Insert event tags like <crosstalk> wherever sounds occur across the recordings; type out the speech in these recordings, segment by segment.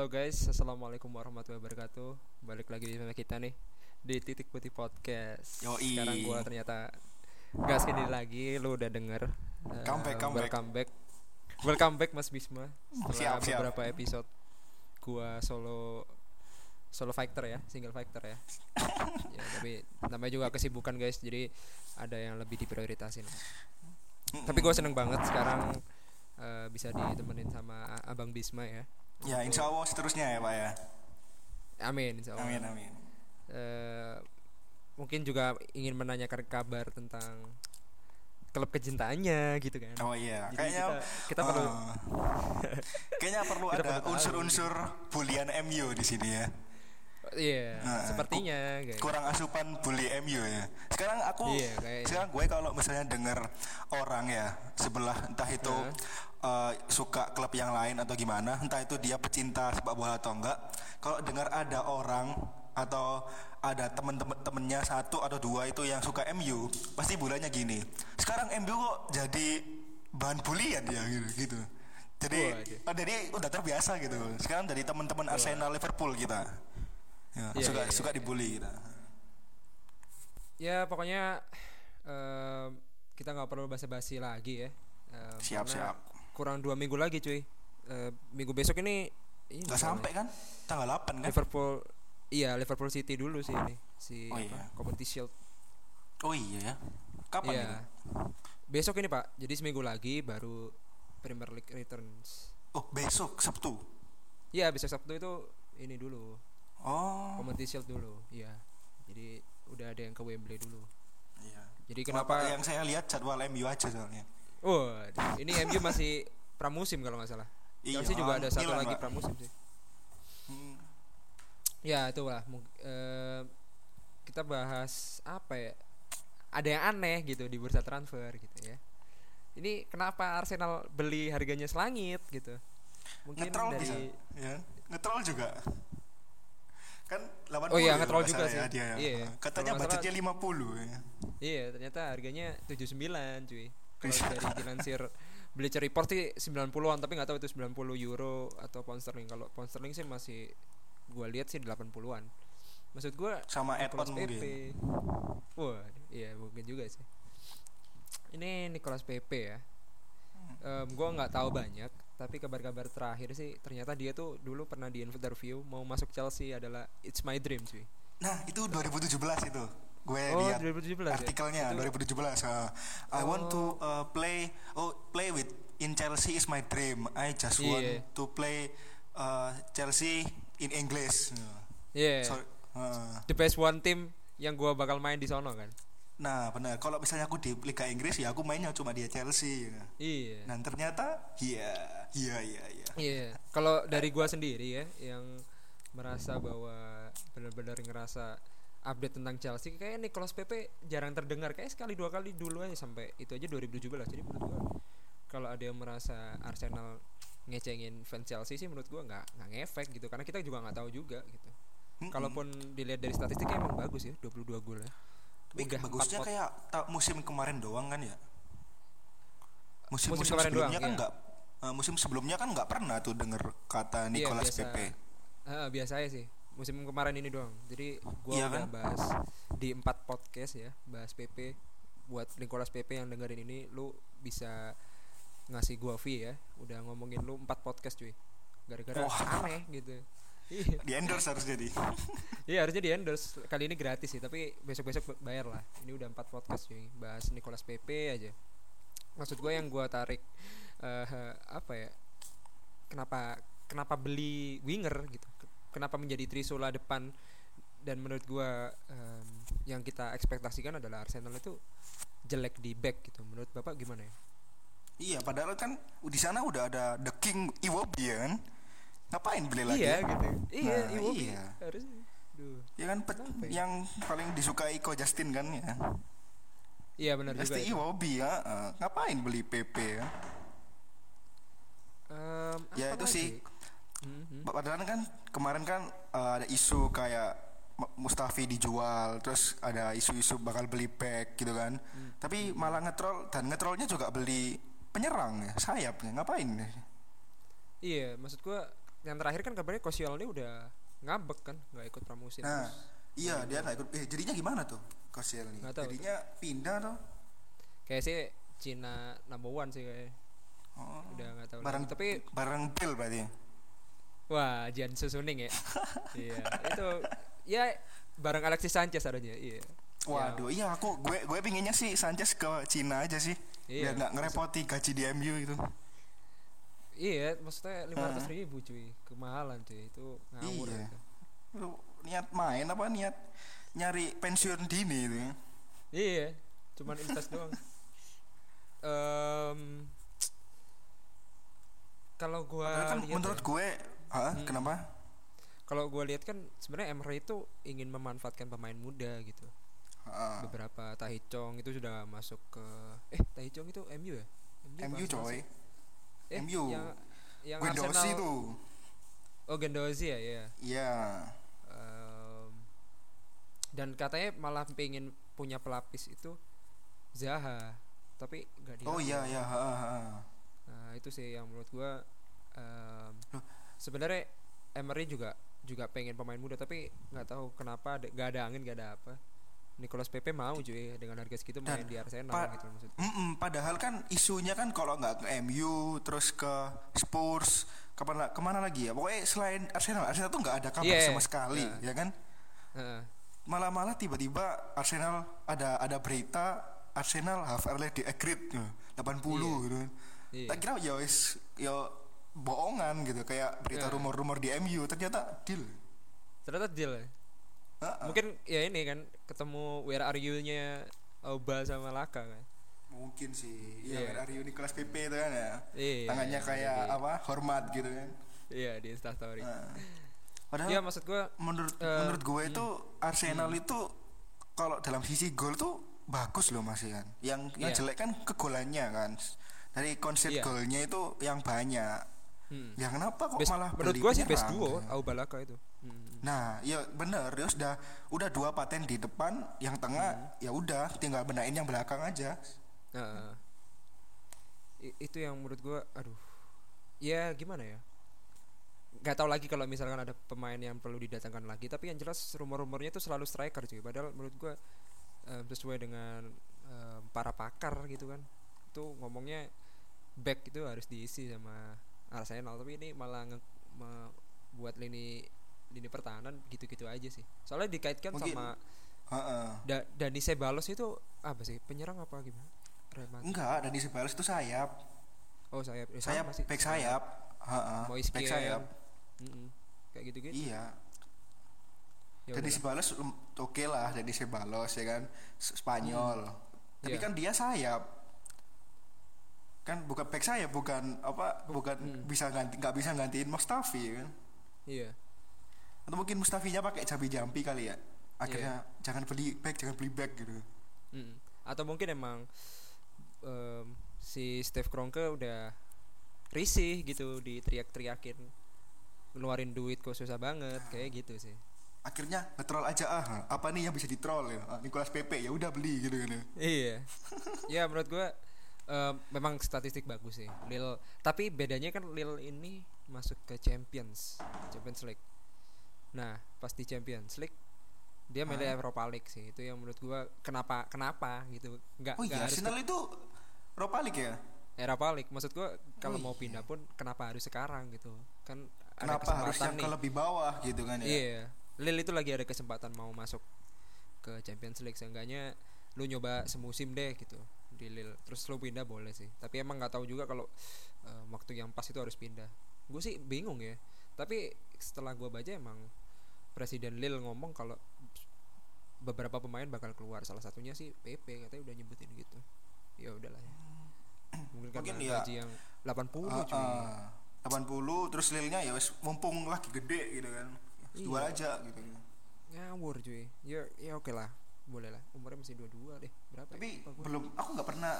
Halo guys, assalamualaikum warahmatullahi wabarakatuh. Balik lagi sama kita nih di titik putih podcast. Yoi. Sekarang gua ternyata gas ini lagi, lu udah denger. Eh, Comeback, comeback. Welcome back. Welcome back Mas Bisma. Setelah Siap, siap. beberapa episode gua solo solo fighter ya, single fighter ya. <laughs> ya tapi namanya juga kesibukan guys, jadi ada yang lebih diprioritasin. Tapi gue seneng banget sekarang eh, bisa ditemenin sama Abang Bisma ya. Ya insya Allah seterusnya ya Pak ya. Amin, insya Allah. Amin amin. Eh, mungkin juga ingin menanyakan kabar tentang klub kecintaannya gitu kan. Oh iya, Jadi kayaknya kita, kita perlu eh, <laughs> kayaknya perlu ada perlu unsur-unsur bulian MU di sini ya. Iya, Nah, sepertinya kayak Kurang asupan bully MU ya. Sekarang aku Iya, kayaknya. sekarang gue kalau misalnya dengar orang ya sebelah entah itu eh, suka klub yang lain atau gimana, entah itu dia pecinta sepak bola atau enggak. Kalau dengar ada orang atau ada temen-temen temennya satu atau dua itu yang suka MU, pasti bulanya gini. Sekarang MU kok jadi bahan bulian ya gitu. gitu. Jadi, oh, jadi udah terbiasa gitu. Sekarang dari teman-teman Arsenal Liverpool kita. Ya, Iya, suka iya, iya. suka dibully kita. ya pokoknya em, kita nggak perlu basa-basi lagi ya. Em, Siap, siap. Kurang dua minggu lagi cuy. Eh, minggu besok ini ini Gak sampai kan? Tanggal 8 kan? Liverpool iya Liverpool City dulu sih ini si Oh, apa, iya. Community Shield Oh iya ya. Kapan Iya. itu? Besok ini Pak. Jadi seminggu lagi baru Premier League returns. Oh, besok Sabtu. Iya, besok Sabtu itu ini dulu. Oh. Community Shield dulu. Iya. Jadi udah ada yang ke Wembley dulu. Iya. Jadi Kenapa yang saya lihat jadwal MU aja soalnya. Oh, ini MU masih pramusim kalau nggak salah. Iya, Chelsea juga ada satu Milan, lagi Pak. pramusim sih. Hmm. Ya, itulah. Mung- eh, kita bahas apa ya? Ada yang aneh gitu di bursa transfer gitu ya. Ini kenapa Arsenal beli harganya selangit gitu? Mungkin Ngetrol dari bisa. Ya. Ngetrol juga. Kan 80 Oh iya, ya ngetrol juga sih. ya, dia ya. Iya. Katanya budgetnya 50 ya. Iya, ternyata harganya 79 cuy. Kalau dari dilansir Bleacher Report sih 90-an, tapi nggak tahu itu 90 euro atau pound sterling. Kalau pound sterling sih masih gua lihat sih 80-an. Maksud gua Sama Nicolas mungkin. Pepe. Wah, iya mungkin juga sih. Ini Nicolas Pepe ya. Em, gua nggak tahu banyak, tapi kabar-kabar terakhir sih ternyata dia tuh dulu pernah di interview mau masuk Chelsea adalah it's my dream cuy. Nah, itu 2017 itu. Gue Oh, lihat 2017 ya? artikelnya Itu- 2017. uh, I want to uh, play oh play with in Chelsea is my dream. I just want Iya. to play uh, Chelsea in English. Iya. So, uh, the best one team yang gua bakal main di sono kan. Nah, benar. Kalau misalnya aku di Liga Inggris ya aku mainnya cuma di Chelsea. Iya. Dan ternyata iya, iya, iya, iya. Iya. Kalau dari gua sendiri ya yang merasa bahwa benar-benar ngerasa update tentang Chelsea kayak Nicolas Pepe jarang terdengar kayak sekali dua kali dulu aja sampai itu aja 2017. Jadi menurut gua kalau ada yang merasa Arsenal ngecengin fans Chelsea sih menurut gua nggak nggak ngefek gitu karena kita juga nggak tahu juga gitu. Kalaupun dilihat dari statistiknya emang bagus ya 22 gol ya. Tapi Udah bagusnya kayak ta- musim kemarin doang kan ya. Musim, Musim musim, kemarin sebelumnya doang, kan iya. nggak eh, musim sebelumnya kan nggak pernah tuh denger kata Iya, Nicolas biasa. Pepe. Ah, biasa aja sih musim kemarin ini doang jadi gua Iya udah kan? bahas di empat podcast ya bahas PP buat Nicolas PP yang dengerin ini lu bisa ngasih gua fee ya udah ngomongin lu empat podcast cuy gara-gara Wah. aneh gitu iya Di endorse harus jadi. <laughs> iya harusnya di endorse. Kali ini gratis sih tapi besok-besok bayar lah. Ini udah empat podcast cuy. Bahas Nicolas PP aja. Maksud gua yang gua tarik eh apa ya kenapa kenapa beli winger gitu. Kenapa menjadi Trisula depan? Dan menurut gua em, yang kita ekspektasikan adalah Arsenal itu jelek di back gitu. Menurut bapak gimana ya? Iya, padahal kan di sana udah ada The King Iwobi ya kan. Ngapain beli lagi? iya gitu iya Nah, Iwobi iya. harusnya Duh. Ya kan pe- Kenapa ya? yang paling disukai Ko Justin kan ya. iya benar juga Pasti. Iwobi ya. eh, ngapain beli PP ya? Em, Ya itu sih. lagi? Mhm. Padahal kan kemarin kan eh, ada isu kayak Mustafi dijual, terus ada isu-isu bakal beli back gitu kan. Hmm. Tapi malah ngetrol dan ngetrolnya juga beli penyerang ya, sayapnya. Ngapain? Iya, maksud gua yang terakhir kan kabarnya Koscielny udah ngambek kan nggak ikut pramusim Nah, terus iya dia nggak ikut. Eh, jadinya gimana tuh Koscielny? Tahu. Jadinya pindah tuh. kayak sih Cina number one sih kayak Oh, udah nggak tahu bareng lagi. tapi bareng Bill berarti. wah Jan Susuning ya <laughs> iya itu ya bareng Alexis Sanchez harusnya iya Waduh, iya aku gue gue pinginnya sih Sanchez ke Cina aja sih. Iya. Biar nggak ngerepoti gaji di MU itu. Iya maksudnya lima ratus ribu cuy. Kemahalan cuy. Itu ngawur Iya. itu. Lu niat main apa? Niat nyari pensiun dini itu ya? iya cuman invest <laughs> doang. Em, kalau gua kan menurut ya, gue, ah, kenapa? kalau gua lihat kan sebenarnya Emery itu ingin memanfaatkan pemain muda gitu. Ah, beberapa Tahicong itu sudah masuk ke eh Tahicong itu MU ya? MU apa? coy. Eh, MU. yang yang Guendouzi Arsenal tuh. oh Gendozi ya ya Iya. Em, dan katanya malah pengen punya pelapis itu Zaha tapi nggak Oh diambil. iya iya, ha, ha. Nah, itu sih yang menurut gua Loh. sebenarnya Emery juga juga pengen pemain muda tapi nggak tahu kenapa ada, nggak ada angin nggak ada apa. Nicolas Pepe mau cuy dengan harga segitu main Dan di Arsenal pa- gitu maksud. Mm-mm, padahal kan isunya kan kalau nggak ke MU terus ke Spurs kapan la- ke mana lagi ya pokoknya selain Arsenal Arsenal tuh nggak ada kabar Iya, sama sekali iya. ya kan Heeh. malah malah tiba-tiba Arsenal ada ada berita Arsenal have already agreed ya, 80 gitu Iya. tak kira ya wis ya bohongan gitu kayak berita rumor-rumor di MU ternyata deal Ternyata deal ya. Mungkin ya ini kan ketemu Where Are You-nya Auba sama Laka kan. mungkin sih Iya. ya Aryo Nicolas Pepe itu kan ya Iya. tangannya kayak jadi- apa hormat gitu kan Iya di Insta story. Nah. padahal Iya maksud gua menurut Eh, menurut gue itu Arsenal itu kalau dalam sisi gol tuh bagus loh masih kan yang yang Iya. jelek kan kegolannya kan dari konsep Iya. golnya itu yang banyak hmm. ya kenapa kok Best- malah menurut gua sih best duo gitu? Auba Laka itu. Nah ya bener ya sudah udah dua paten di depan yang tengah Hmm. ya udah tinggal benain yang belakang aja. Nah, itu yang menurut gua aduh. Ya gimana ya? Nggak tahu lagi kalau misalkan ada pemain yang perlu didatangkan lagi tapi yang jelas rumor-rumornya itu selalu striker cuy. Padahal menurut gua em, sesuai dengan em, para pakar gitu kan itu ngomongnya back itu harus diisi sama Arsenal. Tapi ini malah nge, buat lini lini pertahanan gitu-gitu aja sih soalnya dikaitkan Mungkin- sama Heeh. da, Dani Ceballos itu apa sih penyerang apa gimana enggak dan di sebelah itu sayap Oh sayap, eh, sayap sama sih. back sayap Heeh, Moise back Kean. sayap Mm-mm. Kayak gitu-gitu. iya Ya udahlah. Sebalos oke lah jadi Sebalos ya kan Spanyol. Tapi Iya. kan dia sayap. Kan bukan back sayap bukan apa bukan Hmm. bisa ganti nggak bisa gantiin Mustafi ya kan. Iya. Atau mungkin Mustafinya pakai jampi-jampi kali ya. Akhirnya Iya. jangan beli back jangan beli back gitu. Mm. Atau mungkin emang em, si Steve Kroenke udah risih gitu diteriak-teriakin ngeluarin duit kok susah banget kayak gitu sih. Akhirnya ngetrol aja ah. Apa nih yang bisa ditrol ya? Ah, Nicolas Pepe ya udah beli gitu kan. ya. iya. <laughs> ya menurut gua em, memang statistik bagus sih Lil tapi bedanya kan Lil ini masuk ke Champions Champions League nah pas di Champions League dia milih Hah? Europa League sih. Itu yang menurut gua kenapa kenapa gitu. Nggak Oh iya, harus Arsenal itu Europa League ya? Europa League. Maksud gua kalau Oh mau iya. pindah pun kenapa harus sekarang gitu? Kan Kenapa ada harus kesempatan yang nih. ke lebih bawah gitu kan ya? iya. Lil itu lagi ada kesempatan mau masuk ke Champions League. Seenggaknya lu nyoba semusim deh gitu di Lille terus lu pindah boleh sih. Tapi emang nggak tahu juga kalau eh, waktu yang pas itu harus pindah. Gue sih bingung ya tapi setelah gua baca emang presiden Lille ngomong kalau beberapa pemain bakal keluar salah satunya sih PP katanya udah nyebutin gitu ya udahlah ya mungkin karena Mungkin ya. gaji yang 80 Ah, cuy ah. 80 terus lilnya ya wes mumpung lagi gede gitu kan. Jual Iya. aja gitu. ngawur cuy ya ya oke lah boleh lah umurnya masih 22 deh berapa Tapi ya? Lupa gua. belum aku nggak pernah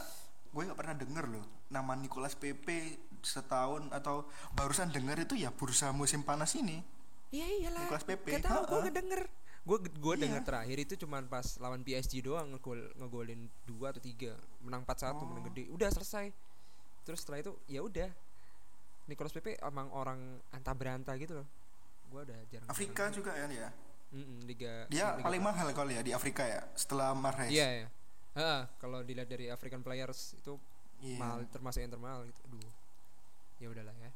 gue nggak pernah denger loh nama Nicolas Pepe setahun atau barusan denger itu ya bursa musim panas ini. Iya iyalah. Nicolas Pepe. Gak tau gue ngedenger. Gue gue Iya. denger terakhir itu cuman pas lawan PSG doang ngegol ngegolin dua atau tiga menang 4-1 menang Oh. gede udah selesai terus setelah itu ya udah Nicolas Pepe emang orang anta beranta gitu loh gua udah jarang Afrika juga kan ya Mm-mm, liga dia liga paling mahal kalau ya di Afrika ya setelah Mahrez iya ya Heeh, kalau dilihat dari African players itu Iya. mahal termasuk yang termahal gitu aduh ya udahlah ya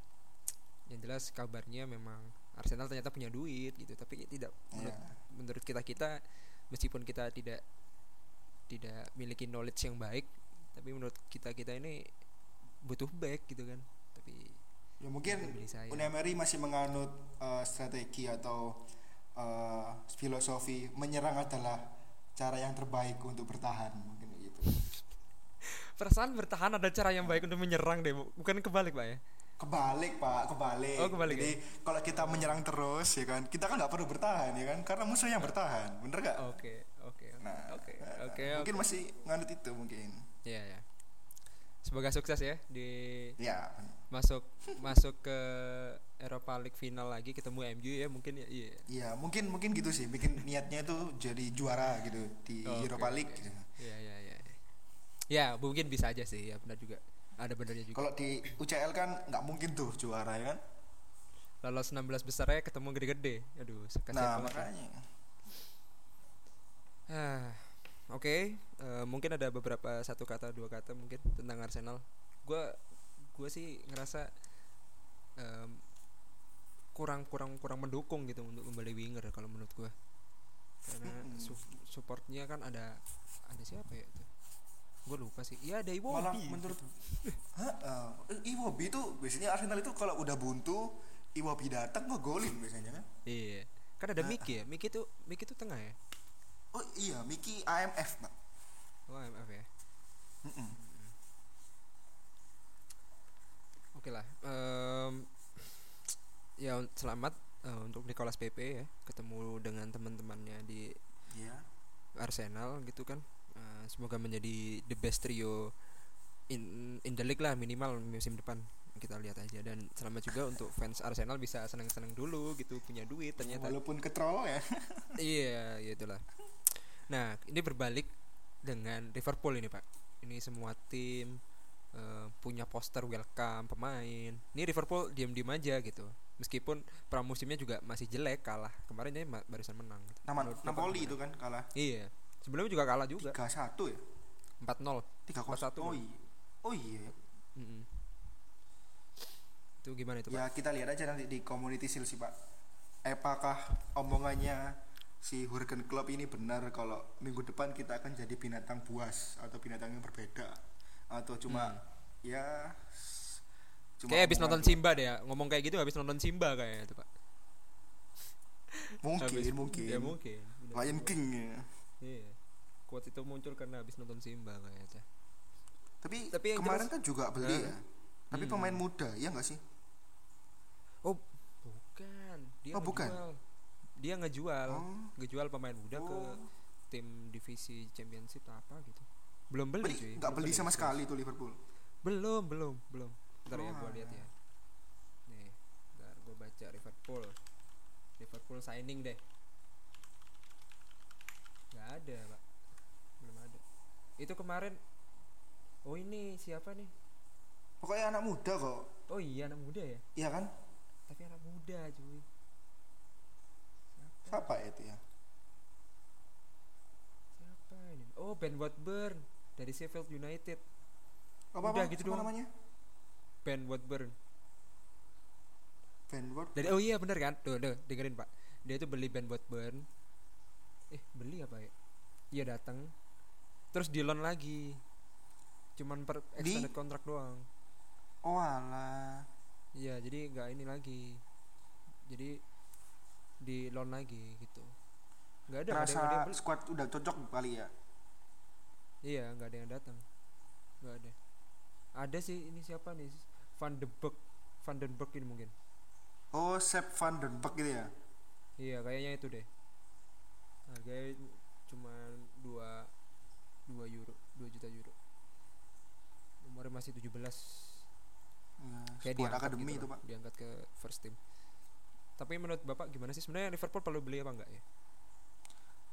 yang jelas kabarnya memang Arsenal ternyata punya duit gitu tapi tidak menurut, Iya. menurut kita kita meskipun kita tidak tidak memiliki knowledge yang baik tapi menurut kita kita ini butuh back gitu kan tapi ya mungkin. Unai masih menganut uh, strategi atau uh, filosofi menyerang adalah cara yang terbaik untuk bertahan mungkin gitu. Perasaan bertahan ada cara yang baik untuk menyerang deh Bu. bukan kebalik pak ya? Kebalik pak kebalik. Oh, kebalik jadi kalau kita menyerang terus ya kan kita kan nggak perlu bertahan ya kan karena musuh yang bertahan bener gak oke oke nah oke uh, oke mungkin masih nganut itu mungkin. Iya ya semoga sukses ya di ya masuk masuk ke Eropa League final lagi ketemu MU ya mungkin ya iya Iya, mungkin mungkin gitu sih, bikin niatnya itu jadi juara gitu di Oke, Europa oke. League. gitu. Iya iya iya. Ya mungkin bisa aja sih ya benar juga. Ada benernya juga. Kalau di UCL kan nggak mungkin tuh juara ya kan? Lolos 16 besarnya ketemu gede-gede. Aduh, kasihan Nah makanya. Ah, Oke, eh, mungkin ada beberapa satu kata dua kata mungkin tentang Arsenal. Gua gua sih ngerasa em, kurang kurang kurang mendukung gitu untuk membeli winger kalau menurut gua. Karena Mm-mm. su- supportnya kan ada ada siapa ya itu? Gue lupa sih. Iya ada Malah Iwobi. menurut <laughs> Hah, uh, Iwobi itu biasanya Arsenal itu kalau udah buntu Iwobi datang ngegolin biasanya kan? Iya. Kan ada Miki ya. Miki tuh Miki tuh tengah ya. Oh iya, Miki AMF pak. Oh, MF ya. Mm-mm. Oke lah. Em, ya selamat eh, untuk Nicolas Pepe ya ketemu dengan teman-temannya di Iya. Arsenal gitu kan. Eh, semoga menjadi the best trio in in the league lah minimal musim depan kita lihat aja dan selamat juga <laughs> untuk fans Arsenal bisa senang-senang dulu gitu punya duit ternyata Walaupun ketrol ya. iya itulah <laughs> nah ini berbalik dengan Liverpool ini pak ini semua tim eh, punya poster welcome pemain ini Liverpool diam-diam aja gitu meskipun pramusimnya juga masih jelek kalah kemarin ini barusan menang gitu. Nama Napoli itu kan kalah iya sebelumnya juga kalah juga 3-1 ya. 4-0 3 4-1. Oh iya. Oh iya. Mm-mm. itu gimana itu pak Ya kita lihat aja nanti di community shield sih pak. Apakah omongannya si Hurricane Club ini benar kalau minggu depan kita akan jadi binatang buas atau binatang yang berbeda atau cuma ya s- cuma Hmm. kayak habis nonton Simba deh ya ngomong kayak gitu habis nonton Simba kayaknya itu pak mungkin Habis- mungkin ya mungkin. Lion King ya. Iya. Quote itu muncul karena habis nonton Simba kayaknya. Tapi, Tapi kemarin jelas- kan juga beli ya. Tapi Hmm. pemain muda ya nggak sih? Oh, bukan. Dia Oh, bukan. Dia ngejual, Oh. ngejual pemain muda ke Oh. tim divisi championship apa gitu. Belum beli, Beli cuy. nggak belum beli sama serius. sekali tuh Liverpool. Belum, belum, belum. Ntar ya Oh, gua lihat alah. ya. Nih, ntar gua baca Liverpool. Liverpool signing deh. Gak ada, Pak. Belum ada. Itu kemarin Oh ini siapa nih? Pokoknya anak muda kok. Oh iya anak muda ya. Iya kan? Tapi anak muda cuy. Siapa? Itu ya? Siapa ini? Oh Ben Watburn dari Sheffield United. Apa, Udah apa, gitu apa doang. namanya? Ben Watburn. Van Wert. Dari oh iya bener kan? Tuh, tuh dengerin Pak. Dia tuh beli Ben Watburn. Eh beli apa ya? Iya datang. Terus di loan lagi. Cuman per Di? extended kontrak doang. Oh alah. Iya jadi nggak ini lagi. Jadi di loan lagi gitu. Nggak ada. nggak ada yang Terasa squad udah cocok kali ya. Iya, nggak ada yang datang. Nggak ada. Ada sih ini siapa nih? Van de Beek, Van den Beek ini mungkin. Oh, Sepp van den Beek gitu ya. Iya, kayaknya itu deh. Harganya cuma 2 2 euro, 2 juta euro. Umurnya masih 17. Ya, Kayak diangkat akademi gitu itu, Pak. Diangkat ke first team. Tapi menurut Bapak gimana sih sebenarnya Liverpool perlu beli apa enggak ya?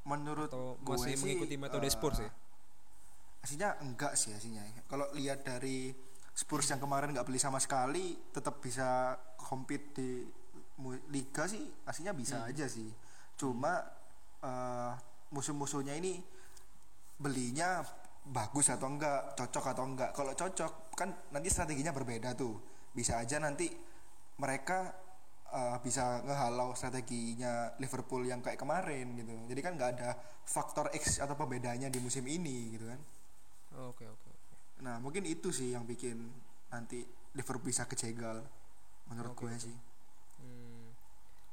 Menurut Atau gue masih sih, mengikuti metode eh, Spurs ya? Aslinya enggak sih aslinya. Kalau lihat dari Spurs yang kemarin nggak beli sama sekali tetap bisa compete di liga sih aslinya bisa aja sih cuma eh, musuh-musuhnya ini belinya bagus atau enggak cocok atau enggak kalau cocok kan nanti strateginya berbeda tuh bisa aja nanti mereka eh, bisa ngehalau strateginya Liverpool yang kayak kemarin gitu jadi kan nggak ada faktor X atau pembedanya di musim ini gitu kan oke oke oke nah mungkin itu sih yang bikin nanti Liverpool bisa kecegal menurut Oke, gue oke. sih Hmm.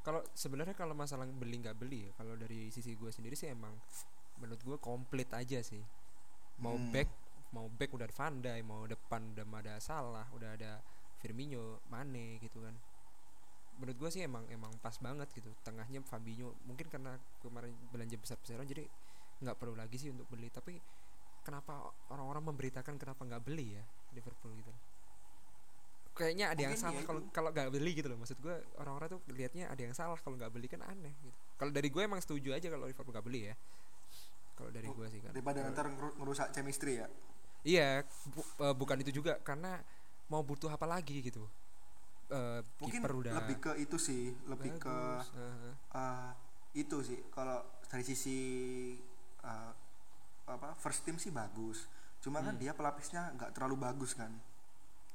Kalau sebenarnya kalau masalah beli nggak beli ya, kalau dari sisi gue sendiri sih emang menurut gue komplit aja sih. Mau Hmm. back, mau back udah ada Van Dijk, mau depan udah ada Salah, udah ada Firmino, Mane gitu kan. Menurut gue sih emang emang pas banget gitu. Tengahnya Fabinho mungkin karena kemarin belanja besar-besaran jadi nggak perlu lagi sih untuk beli. Tapi kenapa orang-orang memberitakan kenapa nggak beli ya Liverpool gitu? Kayaknya ada yang salah ya kalau kalau nggak beli gitu loh. Maksud gue orang-orang tuh lihatnya ada yang salah kalau nggak beli kan aneh gitu. Kalau dari gue emang setuju aja kalau Liverpool nggak beli ya. Kalau dari Oh, gue sih kan. daripada ntar ngeru- ngerusak chemistry ya Iya, bu- eh, bukan itu juga karena mau butuh apa lagi gitu. Eh mungkin udah lebih ke itu sih lebih ke bagus, heeh. eh, itu sih kalau dari sisi eh, apa first team sih bagus cuma kan Hmm. dia pelapisnya nggak terlalu bagus kan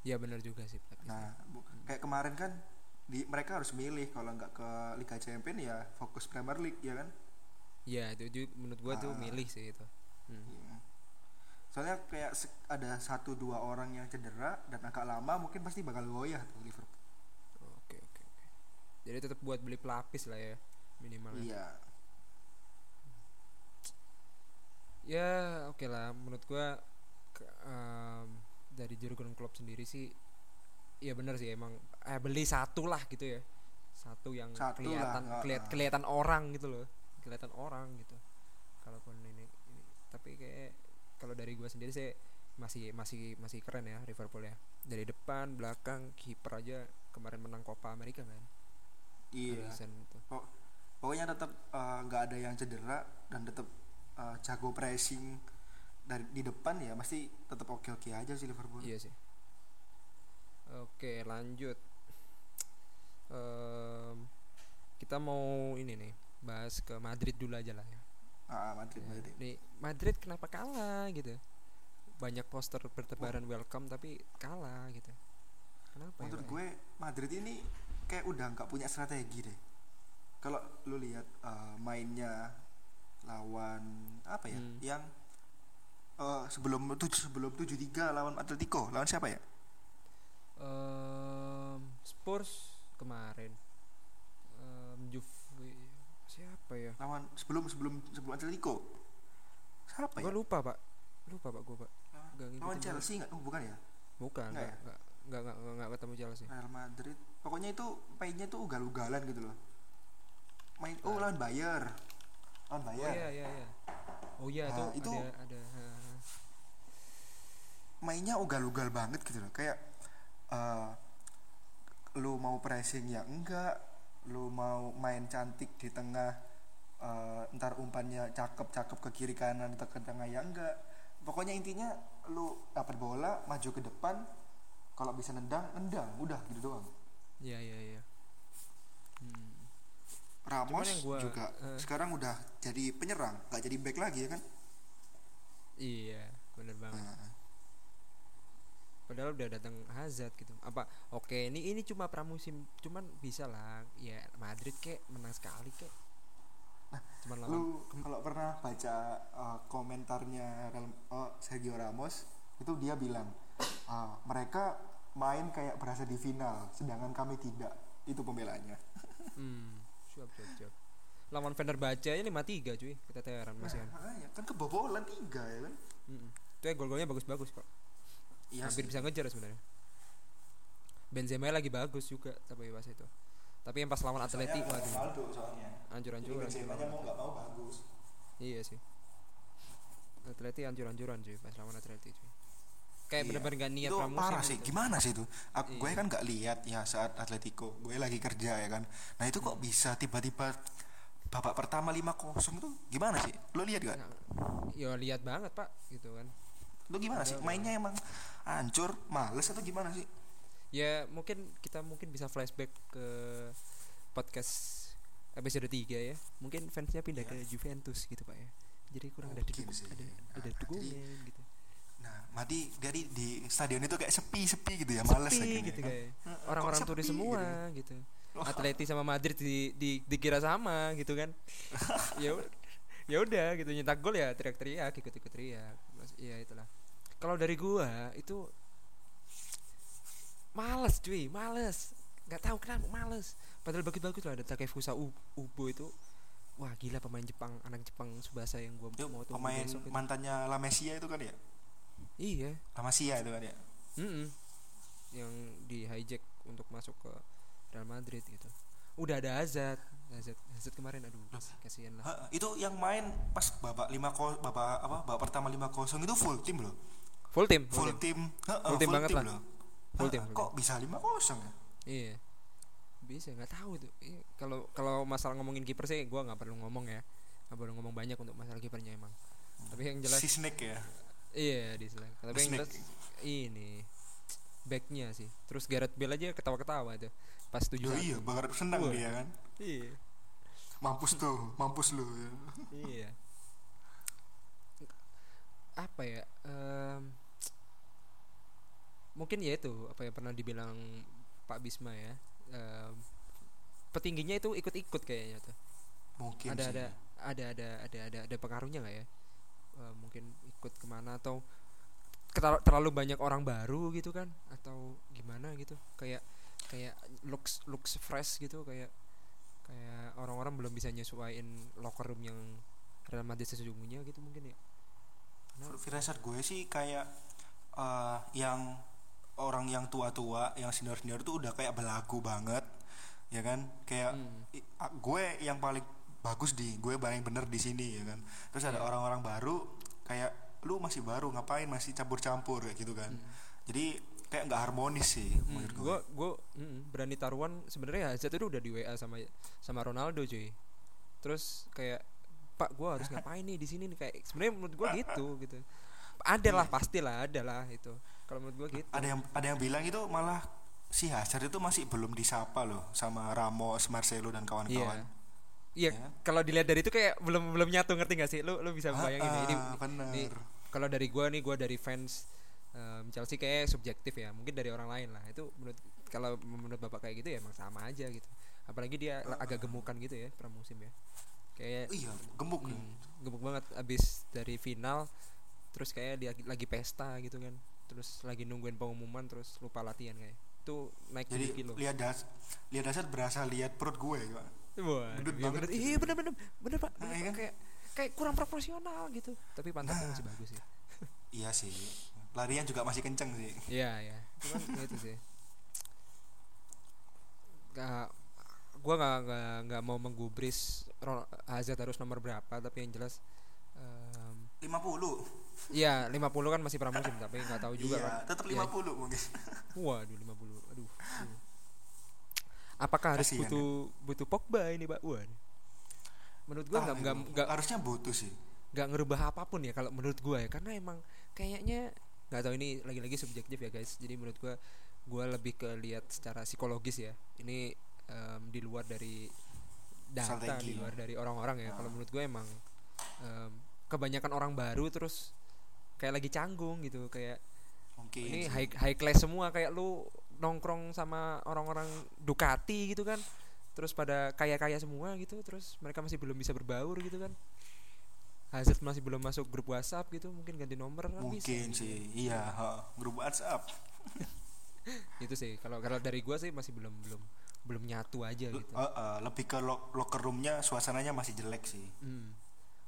Iya benar juga sih. Pak. nah bu- kayak kemarin kan di mereka harus milih kalau nggak ke Liga Champion ya fokus Premier League ya kan Iya itu juga menurut gue tuh Ah. milih sih itu. Hmm. Iya. soalnya kayak ada satu dua orang yang cedera dan agak lama mungkin pasti bakal goyah tuh Liverpool. Jadi tetap buat beli pelapis lah ya minimal. ya. iya Ya oke lah menurut gua ke- em, dari Jurgen Klopp sendiri sih ya bener sih emang eh beli satu lah gitu ya satu yang Satu kelihatan lah, kelihat ah. kelihatan orang gitu loh kelihatan orang gitu kalaupun ini, ini tapi kayak kalau dari gua sendiri sih masih masih masih keren ya Liverpool ya dari depan belakang kiper aja kemarin menang Copa Amerika kan iya itu. Pok- pokoknya tetap eh, nggak ada yang cedera dan tetap eh, jago pressing dari di depan ya pasti tetap oke oke aja sih Liverpool Iya sih. Oke, lanjut. Em, kita mau ini nih, bahas ke Madrid dulu aja lah ya. ah Madrid Ya, Madrid Nih, Madrid kenapa kalah gitu? Banyak poster bertebaran welcome tapi kalah gitu. Kenapa ya, menurut Pak? gue Madrid ini kayak udah nggak punya strategi deh kalau lu lihat eh, mainnya lawan apa ya Hmm. yang eh, sebelum tujuh sebelum tujuh tiga lawan Atletico lawan siapa ya Em, Spurs kemarin. Em, Juve siapa ya? lawan sebelum sebelum sebelum Atletico siapa Gue ya lupa, Pak. Lupa, Pak, gue, Pak. Lawan. Chelsea nggak oh, bukan ya Bukan, Nggak ya? Enggak, enggak, enggak ketemu Chelsea. Real Madrid. Pokoknya itu mainnya tuh ugal-ugalan gitu loh. Main oh lawan Bayer. Lawan Oh Bayer. iya iya iya. Oh iya Nah, itu, itu- ada ada mainnya ugal-ugal banget gitu loh. Kayak eh, lu mau pressing ya enggak. Lu mau main cantik di tengah eh, ntar umpannya cakep-cakep ke kiri kanan atau ke tengah ya enggak. Pokoknya intinya lu dapat bola maju ke depan kalau bisa nendang nendang udah gitu doang Iya iya iya. Hmm. Ramos gua, juga eh. sekarang udah jadi penyerang nggak jadi back lagi ya kan Iya, bener banget. Nah, Padahal udah datang Hazard gitu. Apa oke ini ini cuma pramusim, cuman bisa lah. Ya Madrid kek menang sekali kek. cuman lawan lu kalau pernah baca uh, komentarnya Real- oh, Sergio Ramos itu dia bilang "Ah, mereka main kayak berasa di final sedangkan kami tidak itu pembelanya <laughs> hmm, siap siap siap. Lawan Fenerbahce ini 5-3 cuy, keteteran masih kan. makanya kan kebobolan tiga ya kan Mm-mm. Itu ya gol-golnya bagus-bagus kok. iya Hampir sih. bisa ngejar sebenarnya. Benzema lagi bagus juga tapi pas itu. Tapi yang pas lawan Atleti waduh, Ronaldo soalnya. Benzema mau nggak mau bagus Iya sih. Atleti hancur-hancuran cuy pas lawan Atleti cuy. Kayak Iya. bener-bener gak niat itu pramusim parah sih. gitu. gimana sih itu? Aku, gue Iya. kan nggak lihat ya saat Atletico gue lagi kerja ya kan. Nah itu kok bisa tiba-tiba babak pertama 5-0 itu gimana sih? Lo lihat gak Nah, ya lihat banget pak gitu kan. Lo gimana sih? Ada- mainnya emang hancur males atau gimana sih? Ya mungkin kita mungkin bisa flashback ke podcast episode 3 ya. Mungkin fansnya pindah ke Juventus gitu pak ya. Jadi kurang ada Mungkin dukungan sih. ada Nah, ada jadi- dukungan gitu nah mati dari di stadion itu kayak sepi sepi gitu ya males sepi gitu kayak orang-orang sepi turis gitu? semua gitu. Wah. Atleti sama Madrid di, di dikira sama gitu kan. <laughs> Ya ya udah gitu nyetak gol ya teriak-teriak ikut-ikut teriak. Mas- iya itulah. Kalau dari gua itu males cuy males. Nggak tahu kenapa males. Padahal bagus-bagus lah ada Takefusa Ubo itu. Wah gila pemain Jepang anak Jepang Subasa yang gua Itu mau tunggu pemain besok mantannya Lamesia itu kan ya iya Lamasia itu kan ya Mm-mm. yang di hijack untuk masuk ke Real Madrid gitu. Udah ada Hazard, Hazard, Hazard kemarin aduh kasihan lah. Heeh, itu yang main pas babak lima ko babak apa babak pertama lima kosong itu full tim loh Full tim, full full tim. Heeh, Full tim banget lah. Full tim, full kok bisa lima kosong ya Iya. Bisa nggak tahu tuh. Iya, Kalau kalau masalah ngomongin kiper sih gua nggak perlu ngomong ya. Nggak perlu ngomong banyak untuk masalah kipernya emang. Tapi yang jelas si Snake ya iya di selek. Tapi yang jelas ini backnya sih. Terus Gareth Bale aja ketawa-ketawa tuh pas tujuh Yo iya bakar senang Wah. dia kan Iya. mampus tuh mampus lu ya. iya apa ya em, mungkin ya itu apa yang pernah dibilang Pak Bisma ya em, petingginya itu ikut-ikut kayaknya tuh mungkin ada sih. ada ada ada ada ada ada pengaruhnya nggak ya Eh, mungkin ikut ke mana atau terlalu banyak orang baru gitu kan? Atau gimana gitu? Kayak kayak looks looks fresh gitu kayak kayak orang-orang belum bisa nyesuaiin locker room yang Real Madrid sesungguhnya gitu mungkin ya. Karena- firasat gue sih kayak eh, yang orang yang tua-tua yang senior-senior tuh udah kayak belagu banget ya kan? Kayak Hmm. gue yang paling bagus di gue paling bener di sini ya kan. Terus ada Iya. orang-orang baru kayak lu masih baru ngapain masih campur-campur? kayak gitu kan. Jadi kayak nggak harmonis sih menurut gue. gua mm, berani taruhan sebenarnya Hazard itu udah di WA sama sama Ronaldo cuy. Terus kayak Pak gua harus <laughs> ngapain nih di sini nih? Kayak sebenarnya menurut gua <laughs> gitu gitu. Ada lah pastilah ada lah itu kalau menurut gua gitu. Ada yang ada yang bilang itu malah si Hazard itu masih belum disapa loh sama Ramos, Marcelo dan iya. kawan-kawan. Iya Ya. kalau dilihat dari itu kayak belum belum nyatu ngerti gak sih? Lu lu bisa bayangin ya ini, Ah, bener. ini kalau dari gua nih gua dari fans em, Chelsea kayak subjektif ya mungkin dari orang lain lah. Itu menurut kalau menurut bapak kayak gitu ya emang sama aja gitu. Apalagi dia la- agak gemukan gitu ya pramusim ya. Kayak iya, gemuk. nih. Hmm, gemuk banget. Abis dari final terus kayak dia lagi pesta gitu kan. Terus lagi nungguin pengumuman terus lupa latihan kayak. Itu naik Jadi 7 kilo. lihat das lihat dasar berasa lihat perut gue Pak. Wah gendut iya banget bener gitu. iya bener bener bener pak Nah, kan? kayak kayak kurang proporsional gitu tapi pantatnya masih bagus ya <laughs> Iya sih. Larian juga masih kenceng sih. iya iya cuman itu sih gak gua nggak nggak nggak mau menggubris Hazard harus nomor berapa tapi yang jelas em, 50. Iya 50 kan masih pramusim tapi nggak tahu juga iya, kan. tetap Iya. 50 mungkin. Waduh 50. Aduh. aduh. Apakah harus Kasihan, butuh butuh Pogba ini Pak Wan? Menurut gua Ah, nggak nggak nggak harusnya butuh sih. nggak ngerubah apa pun ya kalau menurut gua ya karena emang kayaknya nggak tahu ini lagi-lagi subjektif ya guys. Jadi menurut gua gua lebih ke lihat secara psikologis ya. Ini em, di luar dari data Strategi, di luar ya. dari orang-orang ya. Kalau Ah. menurut gua emang em, kebanyakan orang baru terus kayak lagi canggung gitu kayak Mungkin. ini sih. high high class semua kayak lu nongkrong sama orang-orang Ducati gitu kan terus pada kaya-kaya semua gitu terus mereka masih belum bisa berbaur gitu kan Hazard masih belum masuk grup WhatsApp gitu mungkin ganti nomor kan bisa mungkin gitu. sih. Iya, heeh. grup WhatsApp. <laughs> itu sih kalau kalau dari gua sih masih belum belum belum nyatu aja gitu eh, eh, lebih ke lo- locker roomnya suasananya masih jelek sih. Hmm.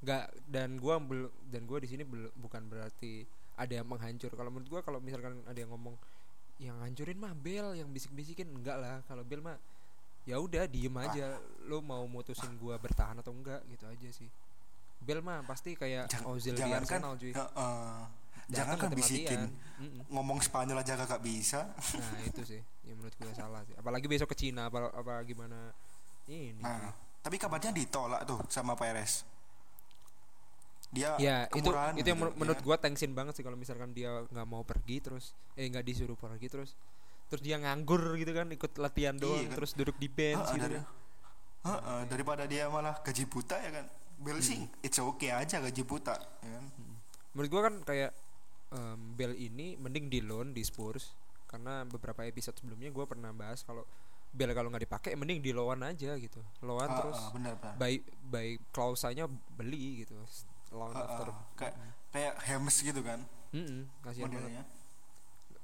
nggak dan gua bel- dan gua di sini bukan berarti ada yang menghancur kalau menurut gua kalau misalkan ada yang ngomong yang hancurin mah Bel yang bisik-bisikin. Enggak lah kalau Bel mah ya udah diem aja. Lu mau mutusin gua bertahan atau enggak gitu aja sih. Bel mah pasti kayak Jang- Ozil di jangan kan, Arsenal cuy. heeh. Datang jangan kan bisikin Mm-mm. ngomong Spanyol aja kagak bisa. nah itu sih yang menurut gua salah sih. Apalagi besok ke Cina apa apa gimana. Ini. Nah, tapi kabarnya ditolak tuh sama Perez. Dia ya itu itu yang gitu, men- menurut ya. gua tensin banget sih kalau misalkan dia nggak mau pergi terus eh nggak disuruh pergi terus terus dia nganggur gitu kan ikut latihan doang Iya kan. terus duduk di bench Heeh, gitu dari- kan. Heeh, daripada dia malah gaji buta ya kan Bel sih Hmm. it's okay aja gaji buta ya kan menurut gua kan kayak em, Bell ini mending di loan di Spurs karena beberapa episode sebelumnya gua pernah bahas kalau Bell kalau nggak dipakai mending di loan aja gitu loan Ah, terus ah, benar benar by by klausanya beli gitu loan Ah, after. Kayak kayak Hemes gitu kan? Kasihan banget. Modelnya.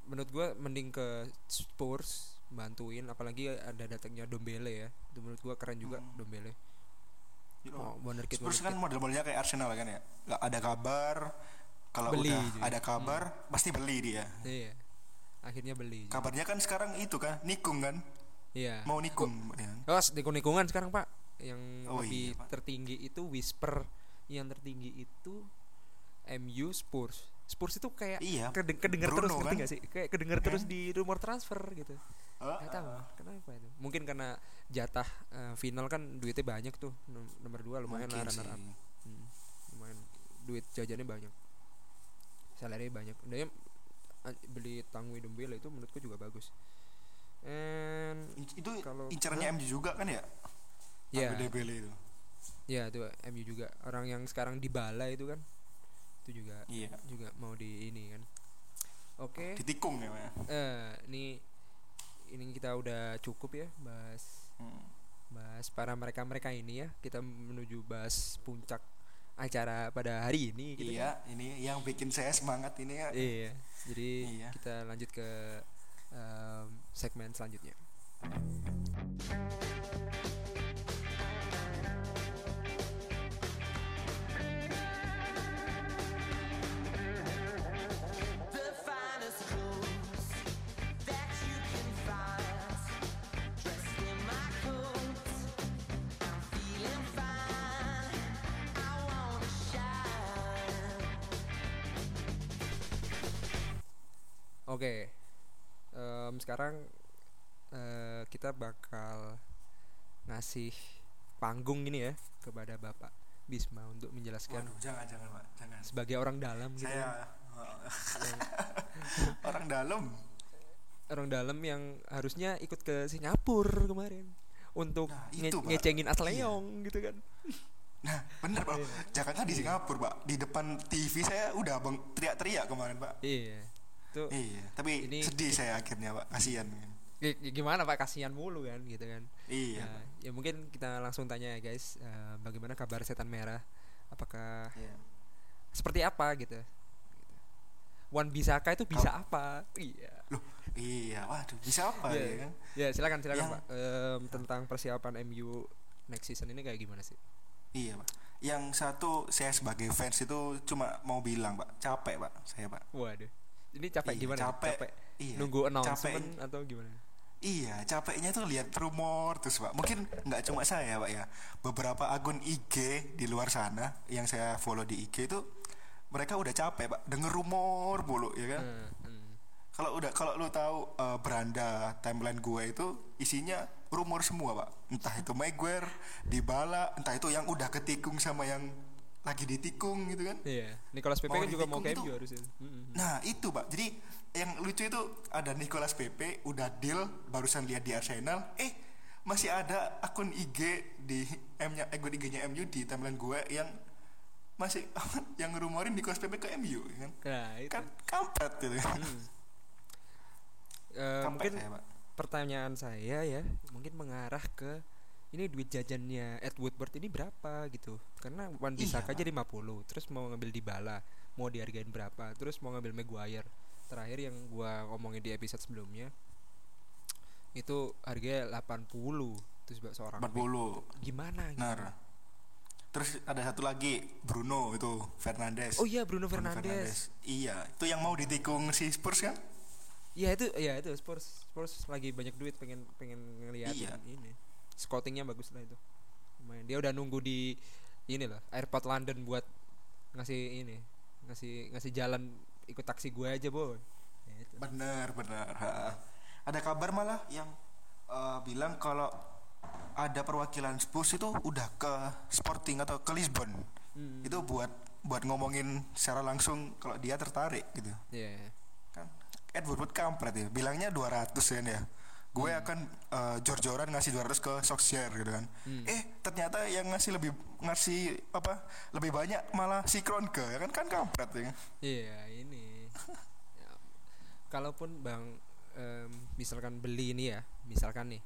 Menurut gua mending ke Spurs bantuin. Apalagi ada datangnya Dombele ya. Itu menurut gua keren juga Hmm. Dombele. You oh know, wonderkid Spurs kan model-modelnya kayak Arsenal kan ya? Nggak ada kabar. Kalau Beli udah juga. ada kabar pasti beli dia. Iya. Akhirnya beli juga. kabarnya kan sekarang itu kan nikung kan? Iya. Mau nikung ya kan? oh nikung-nikungan sekarang pak. Yang Oh, lebih iya, Pak. tertinggi itu whisper yang tertinggi itu MU Spurs. Spurs itu kayak Iya, kedeng- kedenger Bruno terus ngerti kan? gak sih? Kayak kedenger Iya. terus di rumor transfer gitu. Gak tahu ah, kenapa itu? Mungkin karena jatah eh, final kan duitnya banyak tuh Nom- nomor dua lumayan lah runner up. Hmm, lumayan duit jajannya banyak. Salary banyak. Dia an- beli Tangwi Dombele itu menurutku juga bagus. And itu Kalau- incarannya MU juga kan ya? Ya Dembele itu ya itu MU juga. Orang yang sekarang di bala itu kan itu juga iya. juga mau di ini kan. Oke. Ditikung ya ya? Eh ini ini kita udah cukup ya bahas Hmm. bahas para mereka mereka ini ya. Kita menuju bahas puncak acara pada hari ini gitu iya ini yang bikin saya semangat ini ya. Kan. iya jadi Iya. kita lanjut ke em, segmen selanjutnya oke Em, sekarang eh, kita bakal ngasih panggung ini ya kepada bapak Bisma untuk menjelaskan waduh jangan jangan Pak jangan. sebagai orang dalam gitu saya kan. <laughs> orang dalam. Orang dalam yang harusnya ikut ke Singapura kemarin untuk Nah, nge- itu, Pak. ngecengin Asleong gitu kan. Nah bener Pak. <laughs> Iya. jangan di Singapura Pak. Di depan TV saya udah bang teriak-teriak kemarin Pak. Iya itu iya tapi Ini- sedih saya akhirnya Pak. Kasihan. Gi- gi- gimana pak? Kasihan mulu kan gitu kan? Iya. Nah, ya mungkin kita langsung tanya ya guys eh, bagaimana kabar setan merah? Apakah Iya. seperti apa gitu. Wan Bisaka itu bisa apa? iya. Loh iya waduh bisa apa Iya. ya kan? ya silakan silakan Yang- pak. Em, tentang persiapan MU next season ini kayak gimana sih? Iya Pak. Yang satu saya sebagai fans itu cuma mau bilang Pak. Capek Pak saya Pak. Waduh ini capek Iya, gimana capek. Iya, nunggu announcement capek. atau gimana Iya, capeknya tuh lihat rumor terus pak. Mungkin nggak cuma saya pak ya. Beberapa akun IG di luar sana yang saya follow di IG itu mereka udah capek pak. Denger rumor mulu ya kan. Hmm, hmm. Kalau udah kalau lu tahu eh, beranda timeline gue itu isinya rumor semua pak. Entah itu Maguire, Dybala, entah itu yang udah ketikung sama yang lagi ditikung gitu kan. Iya, Nicolas Pepe Mau kan juga mau ke MU harusnya. Mm-mm. Nah itu pak, jadi yang lucu itu ada Nicolas Pepe udah deal barusan lihat di Arsenal, eh masih ada akun IG di M-nya, akun IG-nya MU di timeline gue yang masih yang ngerumorin Nicolas Pepe ke MU ya kan? Nah, itu. Kan kampret gitu kan. <laughs> Eh, Kampret mungkin saya, Pak. pertanyaan saya ya, mungkin mengarah ke ini duit jajannya Ed Woodward ini berapa gitu. Karena Wan Iya, Bisaka aja Pak. 50, terus mau ngambil Dybala, mau dihargain berapa, terus mau ngambil Maguire. Terakhir yang gua ngomongin di episode sebelumnya itu harganya 80 terus buat seorang 40 back. gimana gitu. Benar. Terus ada satu lagi Bruno itu Fernandes. Oh iya Bruno Fernandes. Iya, itu yang mau ditikung si Spurs kan? Iya itu ya itu Spurs Spurs lagi banyak duit pengen pengen ngeliatin Iya. ini. Scoutingnya bagus lah itu. Lumayan. Dia udah nunggu di ini lah airport London buat ngasih ini ngasih ngasih jalan ikut taksi gue aja boy. Ya, itu. Benar, benar. Ha. Ada kabar malah yang eh, bilang kalau ada perwakilan Spurs itu udah ke Sporting atau ke Lisbon. Hmm. Itu buat buat ngomongin secara langsung kalau dia tertarik gitu Iya. kan Ed Woodward kampret ya bilangnya 200 kan ya gue akan eh, jor-joran ngasih 200 ke Solskjaer gitu kan eh ternyata yang ngasih lebih ngasih apa lebih banyak malah si Kronke ya kan kan kampret ya Iya, ini. Ya, Kalaupun Bang em, misalkan beli ini ya, misalkan nih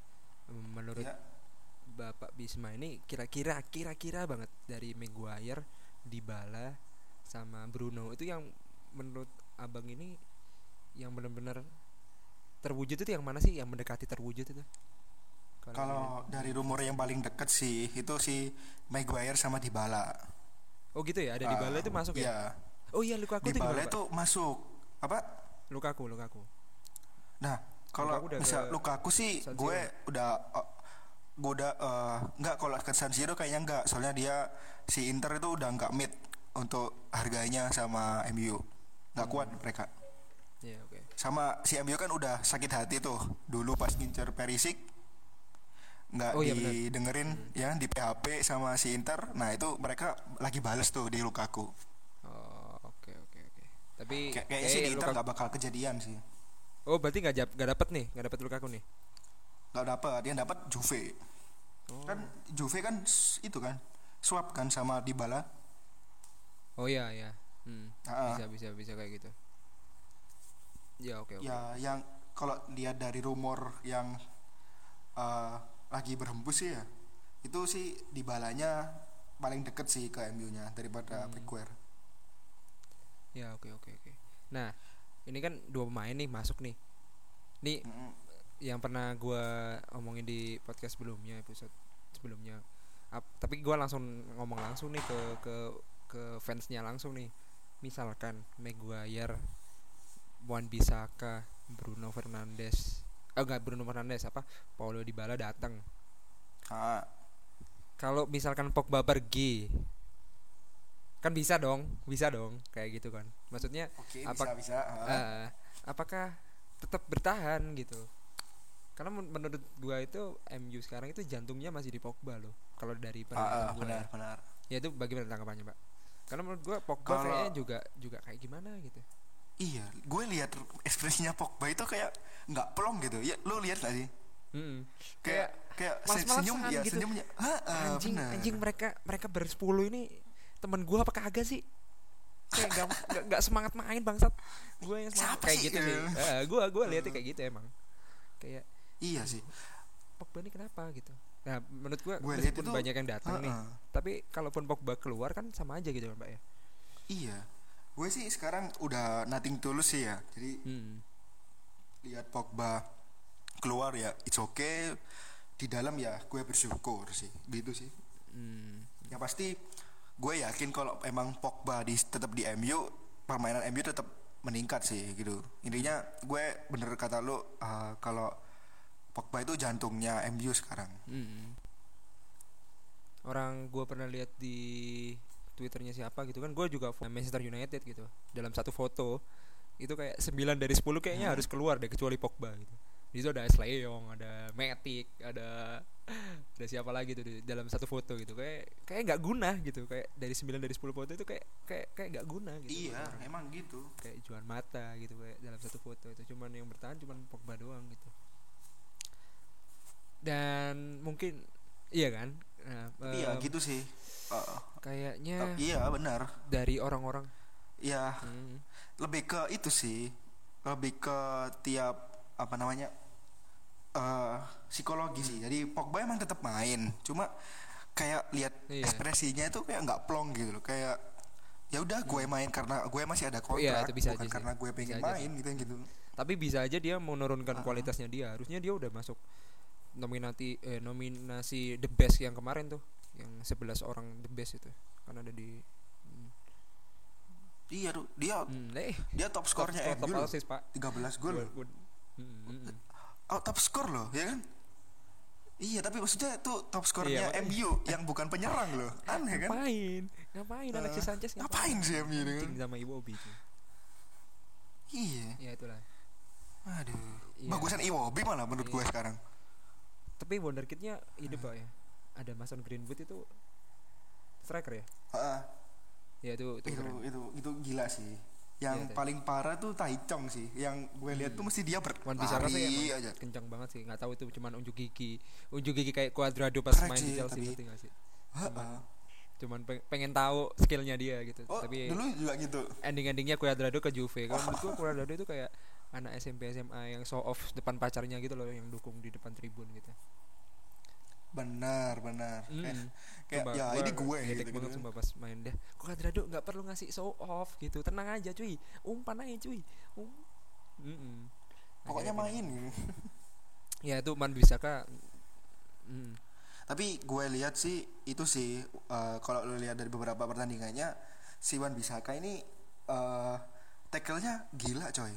menurut Ya. Bapak Bisma ini kira-kira kira-kira banget dari Maguire, Dybala sama Bruno itu yang menurut Abang ini yang benar-benar terwujud itu yang mana sih yang mendekati terwujud itu? kalau dari rumor yang paling deket sih itu si Maguire sama Dybala Oh gitu ya, ada Dybala Ah, itu masuk ya? iya. Oh iya Lukaku itu Dybala Pak? itu masuk apa Lukaku, Lukaku. Nah, kalau misal Lukaku sih gue udah uh, gue udah uh, nggak kalau ke San Siro kayaknya nggak soalnya dia si Inter itu udah nggak mid untuk harganya sama MU nggak kuat Hmm. mereka Iya, oke. Sama si MU kan udah sakit hati tuh dulu pas ngincer Perisic nggak Oh, iya didengerin ya di PHP sama si Inter nah itu mereka lagi bales tuh di Lukaku Oh, oke oke oke. Tapi Kayak kayaknya sih di Inter Lukaku- nggak bakal kejadian sih Oh, berarti nggak nggak dapet nih, nggak dapet Lukaku nih. nggak dapat dia dapat Juve Oh. kan Juve kan itu kan swap kan sama Dybala Oh iya iya. Hmm. Bisa bisa bisa kayak gitu. Ya oke oke. ya yang kalau lihat dari rumor yang eh, lagi berhembus sih ya itu sih Dybalanya paling deket sih ke MU-nya daripada Hmm. Maguire Ya oke oke oke. Nah, ini kan dua pemain nih masuk nih. Nih Mm-mm. yang pernah gua omongin di podcast sebelumnya episode sebelumnya. Ap- tapi gua langsung ngomong langsung nih ke ke ke fansnya langsung nih. Misalkan Maguire, Wan Bisaka, Bruno Fernandes, eh enggak Bruno Fernandes apa? Paulo Dybala datang. Ah, Kalau misalkan Pogba pergi, kan bisa dong, bisa dong kayak gitu kan. Maksudnya oke Apa- bisa bisa eh, apakah tetap bertahan gitu karena men- menurut gua itu MU sekarang itu jantungnya masih di Pogba loh kalau dari Ah, ah, pendapat benar ya. benar ya itu bagaimana tanggapannya pak karena menurut gua Pogba kayaknya juga juga kayak gimana gitu iya gue lihat ekspresinya Pogba itu kayak nggak plong gitu. Ya lo lihat gak sih? Mm-mm. kayak kayak males-malesan senyum ya gitu. senyumnya. Ah, ah, anjing benar. anjing mereka mereka bersepuluh ini teman gua apa kagak sih? Kayak gak, <laughs> gak, gak semangat main bangsat. Gue yang semangat. Siapa kayak sih? gitu sih. Eh, gua gua lihatnya kayak gitu emang. Kayak iya sih. Pogba ini kenapa gitu? Nah menurut lihat meskipun itu- banyak yang datang nih Ah, ah. tapi kalaupun Pogba keluar kan sama aja gitu kan pak ya? Iya gue sih sekarang udah nothing tulus sih ya jadi hmm. lihat Pogba keluar ya it's okay di dalam ya gue bersyukur sih gitu sih Hmm. yang pasti gue yakin kalau emang Pogba di tetap di MU permainan MU tetap meningkat sih gitu intinya gue bener kata lu uh, kalau Pogba itu jantungnya MU sekarang Hmm. orang gua pernah lihat di twitternya siapa gitu kan gue juga Manchester United gitu dalam satu foto itu kayak 9 dari 10 kayaknya harus keluar deh kecuali Pogba gitu. Di situ ada Ashley Young ada Matic ada ada siapa lagi tuh di dalam satu foto gitu. Kayak kayak nggak guna gitu kayak dari 9 dari 10 foto itu kayak kayak kayak nggak guna gitu. Iya orang. emang gitu. Kayak jual mata gitu kayak dalam satu foto itu. Cuman yang bertahan cuman Pogba doang gitu. Dan mungkin iya kan nah, iya em, gitu sih. Uh, kayaknya tapi iya benar. dari orang-orang. Iya. Hmm, lebih ke itu sih. Lebih ke tiap apa namanya eh psikologi sih. Jadi Pogba emang tetap main. Cuma kayak lihat Iya. ekspresinya itu kayak nggak plong gitu loh. Kayak ya udah gue main karena gue masih ada Oh iya, kontrak itu bisa bukan aja sih. karena gue pengen Bisa aja main gitu gitu. Tapi bisa aja dia menurunkan Ah. kualitasnya dia. Harusnya dia udah masuk nominati eh, nominasi the best yang kemarin tuh yang 11 orang the best itu kan ada di hmm, iya tuh dia hmm, eh. dia top skornya top, top loh. assist pak. 13 gol hmm, hmm, oh, top skor loh ya kan? Iya tapi maksudnya itu top Iya, skornya makanya. MU yang bukan penyerang loh. Aneh kan? Ngapain? Ngapain Alexis Eh, Sanchez ngapain? sih MU ini kan? Sama Iwobi cuy. iya. Ya itulah. Aduh. Iya. bagusan Iwobi malah menurut gue Iya. sekarang tapi wonderkidnya hidup pak ya. Ada Mason Greenwood itu striker ya? Heeh. ya itu itu, itu keren. itu itu gila sih. Yang tadi. paling parah tuh Taichung sih. Yang gue lihat tuh mesti dia berlari emang aja. kencang banget sih. Nggak tahu itu cuman unjuk gigi. Unjuk gigi kayak Cuadrado pas main di Chelsea tapi- ngerti nggak sih? Heeh. cuman peng- pengen tahu skillnya dia gitu. Oh tapi dulu juga gitu. ending-endingnya Cuadrado ke Juve. Kalau menurut gua Cuadrado itu kayak anak SMP SMA yang show off depan pacarnya gitu loh yang dukung di depan tribun gitu benar benar Mm. kayak, kayak Sumpah, ya gua ini gue ngedek gitu, banget gitu. sumpah pas main dia Cuadrado nggak perlu ngasih show off gitu tenang aja cuy umpan aja cuy um. Mm-mm. pokoknya Akhirnya main gitu. ya itu Man Bisaka mm. tapi gue lihat sih itu sih eh, kalau lo lihat dari beberapa pertandingannya si Wan Bisaka ini eh tackle-nya gila coy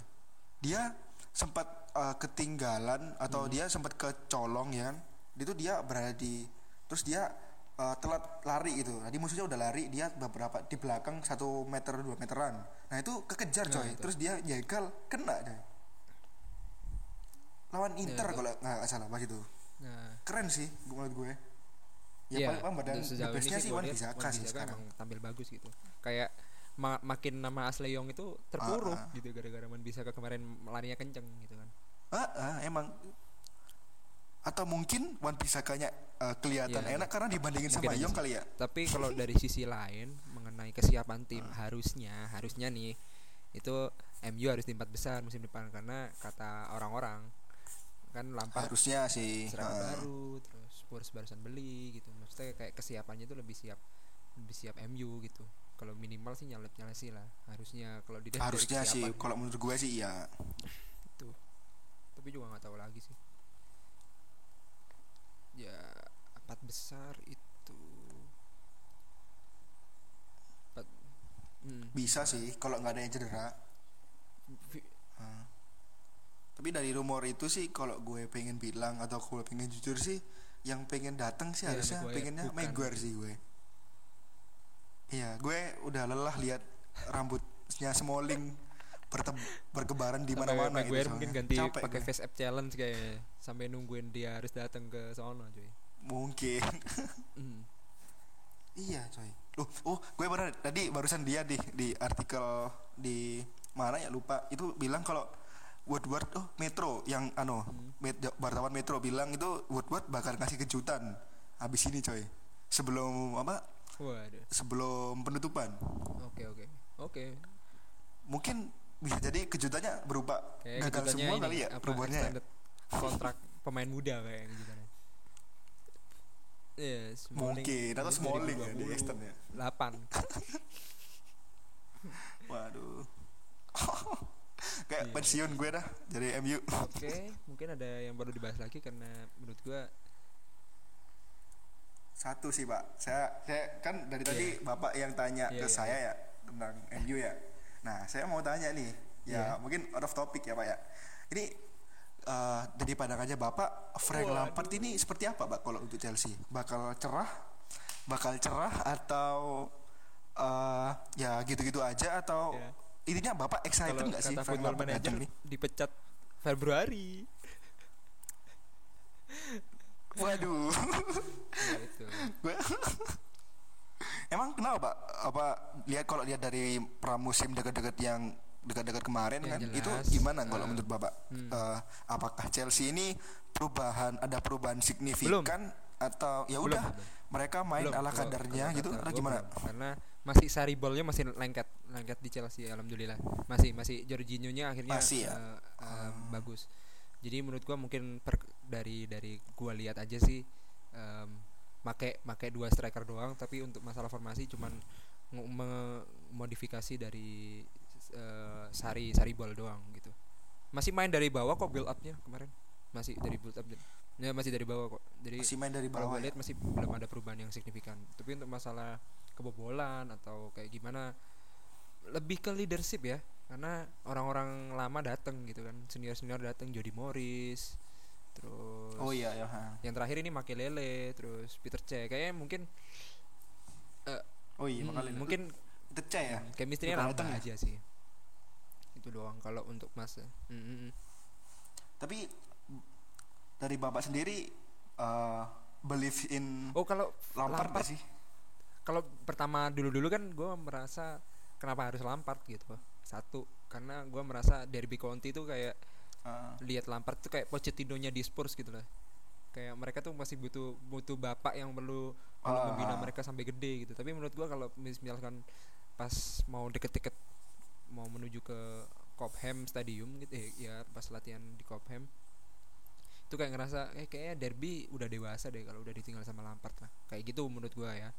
dia sempat eh, ketinggalan atau Hmm. dia sempat kecolong ya kan? Itu dia berada di terus dia eh, telat lari gitu. Tadi musuhnya udah lari dia beberapa di belakang satu meter dua meteran. Nah itu kekejar Nah, coy. itu. terus dia jegal kena coy. Lawan Inter itu. kalau nggak salah pas itu. Nah. Keren sih menurut gue. Ya Iya, paling paling badan the bestnya sih Wan Bisaka sih sekarang. tampil bagus gitu. Kayak ma- makin nama Asleyong itu terpuruk Ah, ah. gitu gara-gara Man Bisaka kemarin larinya kenceng gitu kan. Ah, ah, emang. Atau mungkin Wan Bisakanya eh, kelihatan Iya, enak karena dibandingin Mungkin sama Yong kali ya? Tapi kalau <laughs> dari sisi lain mengenai kesiapan tim Ah. harusnya harusnya nih itu MU harus di empat besar musim depan karena kata orang-orang kan Lampard harusnya sih serangan ah. baru terus Spurs barusan beli gitu. Maksudnya kayak kesiapannya itu lebih siap lebih siap MU gitu kalau minimal sih nyalip nyalesi lah. Harusnya kalau dari harusnya sih kalau menurut gue sih ya itu. Tapi juga nggak tahu lagi sih. Ya empat besar itu empat hmm, bisa sih kalau nggak ada yang cedera. Ah. tapi dari rumor itu sih kalau gue pengen bilang atau gue pengen jujur sih yang pengen datang sih Iya, harusnya Maguire. pengennya. Maguire sih gue iya gue udah lelah lihat rambutnya Smalling berteb- berkebaran di mana-mana gitu mungkin soalnya. ganti pakai gue. face app challenge kayaknya sampai nungguin dia harus datang ke sono cuy mungkin Hmm. iya coy oh, oh gue baru tadi barusan dia di di artikel di mana ya lupa itu bilang kalau Woodward oh Metro yang ano Hmm. met- wartawan Metro bilang itu Woodward bakal ngasih kejutan habis ini coy sebelum apa waduh sebelum penutupan oke oke oke mungkin bisa jadi kejutannya berupa kayak gagal semua ini, kali ya perubahannya ya? kontrak pemain muda kayak kejutannya Iya, Smalling Mungkin, atau Smalling ya di 2028. extend ya. <laughs> waduh <laughs> kayak Iya. pensiun gue dah dari MU Oke, mungkin ada yang perlu dibahas lagi karena menurut gua Satu sih pak, saya saya kan dari tadi bapak yang tanya Iya, ke iya, saya ya tentang MU ya. Nah saya mau tanya nih, ya Iya. mungkin out of topic ya pak ya. Ini eh, dari pandangannya bapak, Frank Waduh. Lampard ini seperti apa pak kalau untuk Chelsea? Bakal cerah, bakal cerah atau eh, ya gitu-gitu aja atau Iya. intinya bapak excited kalau nggak sih Frank Lampard manager nih? dipecat Februari. Waduh, Ya, itu. <laughs> Emang kenapa Pak? Apa lihat kalau lihat dari pramusim dekat-dekat yang dekat-dekat kemarin Ya, kan jelas. itu gimana kalau Eh, menurut Bapak? hmm. Eh, apakah Chelsea ini perubahan ada perubahan signifikan atau ya Belum, udah belum. mereka main Belum, ala kadarnya kalau gitu atau gua gimana? belum. Karena masih Sariballnya masih lengket, lengket di Chelsea alhamdulillah. Masih masih Jorginho-nya akhirnya Masih ya? eh, eh, bagus. Jadi menurut gua mungkin per- dari dari gua lihat aja sih em, make make dua striker doang tapi untuk masalah formasi cuman modifikasi dari eh, Sari Sariball doang gitu. Masih main dari bawah kok build up-nya kemarin. Masih dari build up. Ya masih dari bawah kok. Jadi Masih main dari bawah. ya? lihat masih belum ada perubahan yang signifikan tapi untuk masalah kebobolan atau kayak gimana lebih ke leadership ya karena orang-orang lama datang gitu kan senior senior datang Jody Morris terus Oh iya ya. yang terakhir ini Makelele terus Peter Cech kayaknya mungkin eh, Oh iya hmm, mungkin Tece ya. chemistry-nya datang ya? aja sih itu doang kalau untuk masa Hmm, hmm, hmm. Tapi dari Bapak sendiri eh believe in oh kalau Lampard Lampard sih? kalau pertama dulu-dulu kan gue merasa kenapa harus Lampard gitu satu karena gue merasa derby county itu kayak Ah. lihat Lampard tuh kayak Pochettino-nya di Spurs gitu lah kayak mereka tuh masih butuh butuh bapak yang perlu perlu Ah. membina mereka sampai gede gitu tapi menurut gua kalau mis- misalkan pas mau deket-deket mau menuju ke Cobham Stadium gitu eh, ya pas latihan di Cobham itu kayak ngerasa eh kayaknya derby udah dewasa deh kalau udah ditinggal sama Lampard lah kayak gitu menurut gua ya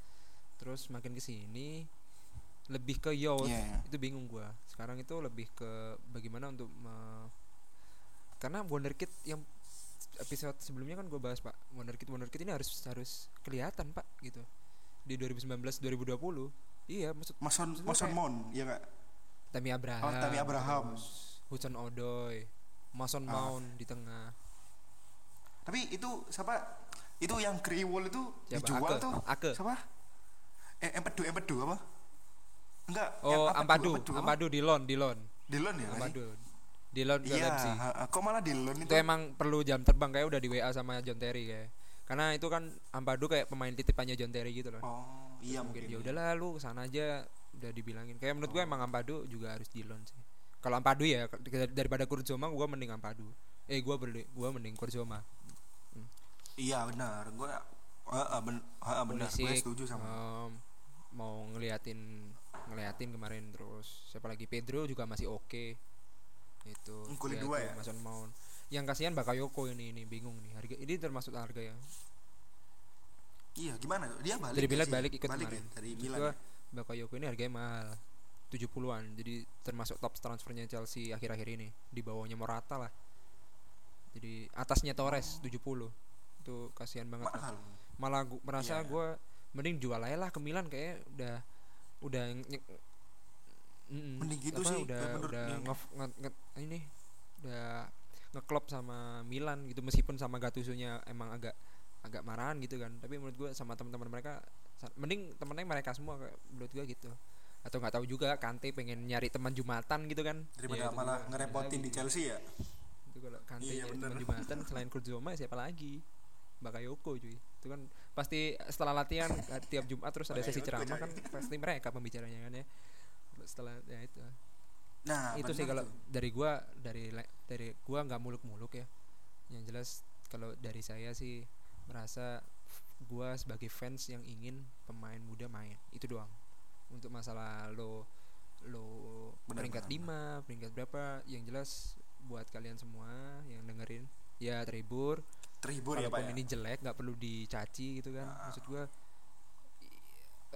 terus makin ke sini lebih ke youth Iya, iya. itu bingung gua sekarang itu lebih ke bagaimana untuk me- karena wonderkid yang episode sebelumnya kan gue bahas pak wonderkid wonderkid ini harus harus kelihatan pak gitu di 2019 2020 iya maksud Mason Maksud Mason Mount ya nggak Tammy Abraham Oh, Tammy Abraham. Hudson Odoi Mason Ah. Mount di tengah tapi itu siapa itu yang Kriwol itu Siapa? dijual Ake. tuh Ake. siapa eh empedu empedu apa enggak oh yang Ampadu apa? Ampadu Dilon Dilon Dillon ya? Ampadu. Dilon ke iya kok malah Dillon itu? Itu emang perlu jam terbang kayak udah di WA sama John Terry kayak. Karena itu kan Ampadu kayak pemain titipannya John Terry gitu loh. Oh iya mungkin mungkin ya udahlah lu ke sana aja udah dibilangin. Kayak menurut gue emang Ampadu juga harus Dilon sih. Kalau Ampadu ya daripada Kurzoma gue mending Ampadu. Eh gue beli gue mending Kurzoma. Iya benar. Gue benar ha, benar. Gue setuju sama em, mau ngeliatin ngeliatin kemarin terus. Siapa lagi? Pedro juga masih oke. Itu Hmm, kulit ya dua itu, ya? Mason Mount. Yang kasihan Bakayoko ini ini bingung nih. Harga ini termasuk harga ya. Iya gimana dia balik dari Milan balik ikut balik kemarin. ya, dari Milan gua, ya? Bakayoko ini harganya mahal. 70-an jadi termasuk top transfernya Chelsea akhir-akhir ini. Di bawahnya Morata lah. Jadi atasnya Torres 70 itu kasihan banget mahal. Malah gua merasa Iya. gue mending jual aja lah ke Milan kayak udah udah nye- Mm-mm. Mending gitu Apa, sih, udah udah ini. nge, nge- nge- ini udah ngeklop sama Milan gitu meskipun sama Gattuso-nya emang agak agak marahan gitu kan. Tapi menurut gue sama teman-teman mereka mending temennya mereka semua menurut gue gitu. Atau nggak tahu juga Kante pengen nyari teman jumatan gitu kan. Daripada Ya, malah ngerepotin di Chelsea ya? Itu kalau Kante Iya, nyari teman jumatan selain Kurzoma siapa lagi? Bakayoko cuy itu kan pasti setelah latihan eh, tiap Jumat terus ada sesi ceramah coy. kan pasti mereka pembicaranya kan ya. Setelah ya itu. Nah itu sih kalau dari gua dari dari gua nggak muluk-muluk ya. Yang jelas kalau dari saya sih merasa gua sebagai fans yang ingin pemain muda main. Itu doang. Untuk masalah lo lo Benar, peringkat benar, 5 peringkat berapa yang jelas buat kalian semua yang dengerin ya terhibur terhibur ya pak ya? ini jelek nggak perlu dicaci gitu kan. Ah. maksud gua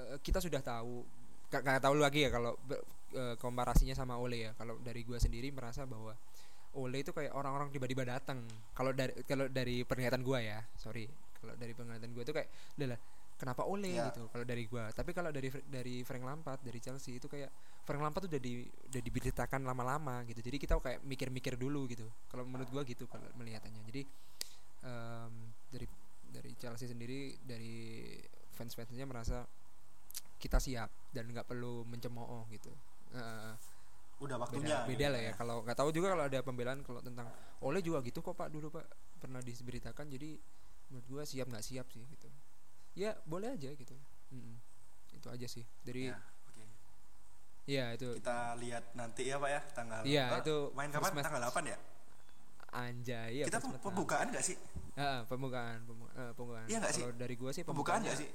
eh, kita sudah tahu nggak tahu lagi ya kalau eh, komparasinya sama Ole ya. Kalau dari gua sendiri merasa bahwa Ole itu kayak orang-orang tiba-tiba datang. Kalau dari kalau dari penglihatan gua ya sorry. Kalau dari penglihatan gua itu kayak "Lah lah kenapa Ole? Ya. gitu kalau dari gua. Tapi kalau dari dari Frank Lampard dari Chelsea itu kayak Frank Lampard tuh udah di udah diberitakan lama-lama gitu. Jadi kita kayak mikir-mikir dulu gitu. Kalau menurut gua gitu kalau melihatannya. Jadi em, dari dari Chelsea sendiri dari fans-fansnya merasa kita siap dan nggak perlu mencemooh gitu. Eh, udah beda, waktunya. beda gitu lah ya. Kalau nggak tahu juga kalau ada pembelaan kalau tentang Oleh juga gitu kok pak dulu pak pernah diberitakan. Jadi menurut gua siap nggak siap sih gitu. Ya boleh aja gitu. Mm-mm. itu aja sih. Dari Ya, ya itu. Kita lihat nanti ya pak ya tanggal Iya, Oh, itu main kapan? match. tanggal 8 ya anjay ya kita match. pembukaan nggak sih? Ah, pembukaan pembu- eh, pembukaan. Iya nggak sih? kalau dari gua sih pembukaan pembukaannya nggak sih?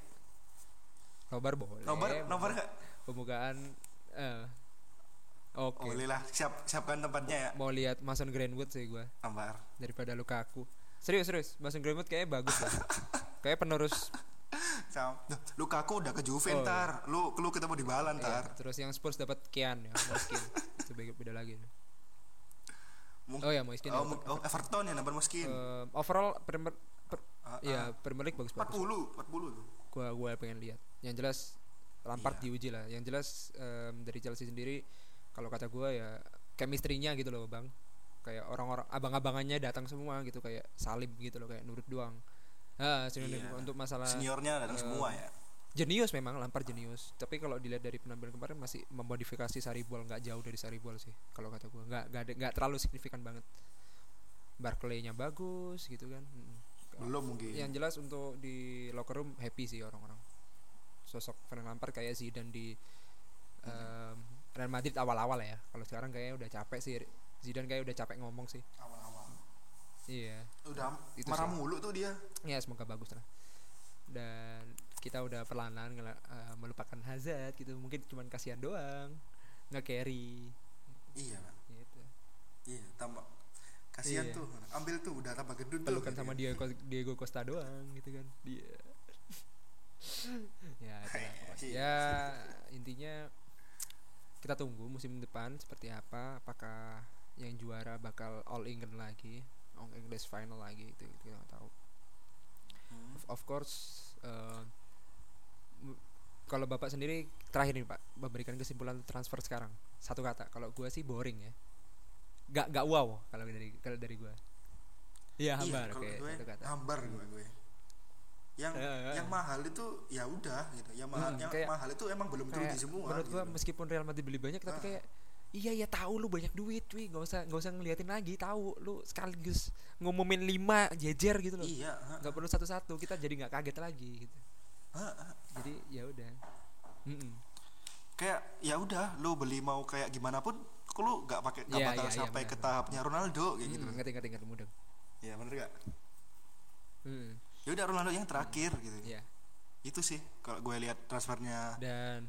Nobar boleh. Nomor nomor nggak? Pembukaan eh oke. Boleh lah siap siapkan tempatnya ya. Mau lihat Mason Greenwood sih gua. Ambar. Daripada Lukaku serius serius Mason Greenwood kayaknya bagus lah <laughs> kayak penerus. Sam, Lukaku udah ke Juve Oh, ntar. Lu lu ketemu di Balan iya, ntar. terus yang Spurs dapat Kian ya Moiskin <laughs> itu beda, beda lagi Mung- oh ya Moiskin oh, oh, Everton ya nomor Moskin Eh, overall Premier per- Ah, ya Premier League bagus bagus 40 40 tuh. Gua gua pengen lihat. Yang jelas Lampard Iya. diuji lah. Yang jelas em, dari Chelsea sendiri kalau kata gua ya chemistry-nya gitu loh bang. Kayak orang-orang abang-abangannya datang semua gitu kayak Salim gitu loh kayak nurut doang. Ah senior- Iya. untuk masalah seniornya datang eh, semua ya jenius memang Lampard jenius. Tapi kalau dilihat dari penampilan kemarin masih memodifikasi Saribol nggak jauh dari Saribol sih kalau kata gua. Nggak nggak nggak terlalu signifikan banget. Barclay-nya bagus gitu kan. Belum mungkin. Yang jelas untuk di locker room happy sih orang-orang. Sosok Frank Lampard kayak Zidane di em, Real Madrid awal-awal ya. Kalau sekarang kayaknya udah capek sih. Zidane kayak udah capek ngomong sih. Awal-awal. Iya. Udah Itu marah sih. mulu tuh dia. Ya semoga bagus lah. Dan kita udah perlahan-lahan eh, melupakan Hazard gitu mungkin cuman kasihan doang nggak carry iya Pak. gitu iya tambah kasihan Iya. tuh ambil tuh udah tambah gendut pelukan sama ya. Diego Diego Costa doang gitu kan dia <laughs> ya itulah. Iya. ya intinya kita tunggu musim depan seperti apa apakah yang juara bakal all England lagi all English final lagi itu kita nggak tahu Hmm. of, of course m- kalau bapak sendiri terakhir nih pak memberikan kesimpulan transfer sekarang. Satu kata kalau gua sih boring ya. Gak gak wow kalau dari kalau dari gua. Iya hambar kalau oke gue satu kata. hambar gue gue. Yang Ya, ya. yang mahal itu ya udah gitu. Yang mahal Hmm, yang kayak- mahal itu emang belum teruji semua menurut gua gitu. meskipun Real Madrid beli banyak tapi Ah. kayak iya ya tahu lu banyak duit cuy nggak usah nggak usah ngeliatin lagi tahu lu sekaligus ngumumin lima jejer gitu loh. Iya nggak perlu satu-satu kita jadi nggak kaget lagi gitu ha. jadi ya udah. Kayak ya udah lu beli mau kayak gimana pun kok lu gak pakai gak Iya, bakal iya, iya, sampai benar, ke benar. tahapnya Ronaldo kayak gitu. Mm-mm, ngerti ngerti ngerti mudeng ya bener gak Mm-mm. ya udah Ronaldo yang terakhir gitu. Iya. itu sih kalau gue lihat transfernya dan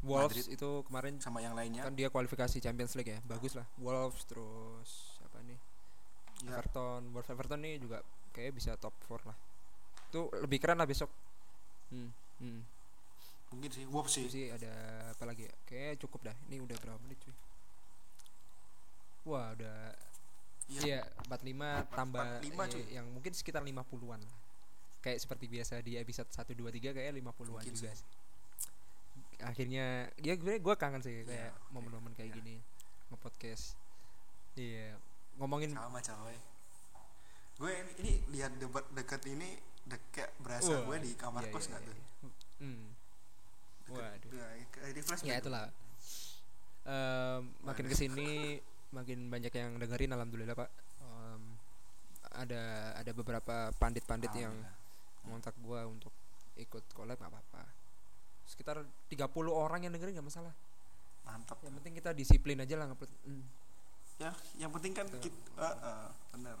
Wolves Madrid. itu kemarin sama yang lainnya. kan dia kualifikasi Champions League ya bagus lah. Wolves terus apa nih? Ya, Everton Wolves Everton nih juga kayak bisa top 4 lah. Itu lebih keren lah besok hmm. Hmm. mungkin sih Wolves sih sih ada apa lagi ya kayak cukup dah ini udah berapa menit cuy wah udah Iya. iya 45 tambah 45, cuy. eh, yang mungkin sekitar 50-an lah kayak seperti biasa di episode 1 2 3 kayak 50-an Mungkin juga sih. sih. akhirnya ya gue gue kangen sih Iya, kayak oke. momen-momen kayak Iya. gini nge-podcast iya ngomongin sama coy gue ini, ini lihat debat dekat ini deket berasa gue di kamar iya, kos iya, nggak iya, tuh iya. Hmm. Deket- Waduh. Flashback ya tuh. itulah Em, makin ke sini makin banyak yang dengerin alhamdulillah pak Em, ada ada beberapa pandit-pandit yang Alhamdulillah. ngontak gua untuk ikut collab nggak apa-apa sekitar 30 orang yang dengerin nggak masalah mantap yang penting kita disiplin aja lah ngupload Hmm. ya yang penting kan Betul. kita benar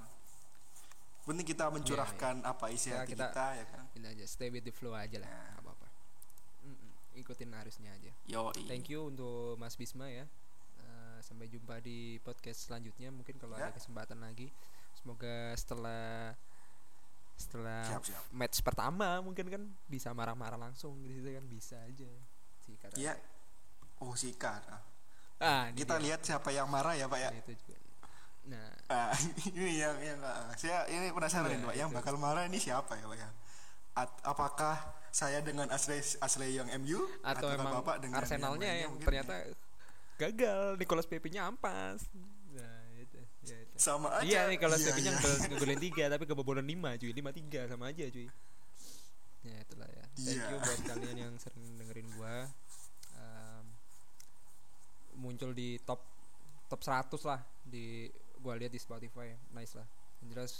penting kita mencurahkan apa isi Ya, hati kita- kita, ya kan? ini aja stay with the flow aja lah Ya. nggak apa-apa. Mm-mm, ikutin arusnya aja. Yo thank you untuk Mas Bisma ya. Eh, sampai jumpa di podcast selanjutnya mungkin kalau Ya. ada kesempatan lagi. Semoga setelah setelah siap siap. match pertama mungkin kan bisa marah-marah langsung di situ kan bisa aja. Sih kata ya oh sikat ah. ah kita dia. lihat siapa yang marah ya pak ya. Nah, itu juga nah. Ah, ini yang yang saya ini penasaran Iya, nih, pak. Yang bakal marah ini siapa ya pak ya? At- apakah saya dengan asli asli yang MU atau kan emang bapak dengan Arsenalnya yang mungkin? ternyata gagal Nicolas Pepe-nya ampas. Nah itu ya itu. Sama aja. iya nih kalau Iya, Pepe-nya iya. nge- ngegolin <laughs> tiga tapi kebobolan lima cuy. Lima tiga sama aja cuy. Ya itulah ya. Thank Iya. you buat <laughs> kalian yang sering dengerin gua. Em, muncul di top top 100 lah di gua lihat di Spotify nice lah. Yang jelas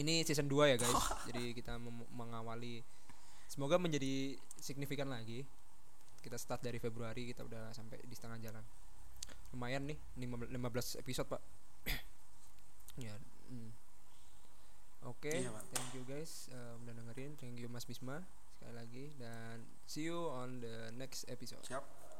ini season 2 ya guys. <laughs> Jadi kita mengawali. Semoga menjadi signifikan lagi. Kita start dari Februari kita udah sampai di setengah jalan. Lumayan nih 15 episode pak. <clears throat> Ya mm. oke Iya, Pak. thank you guys eh, udah dengerin. Thank you Mas Bisma sekali lagi. Dan see you on the next episode. Siap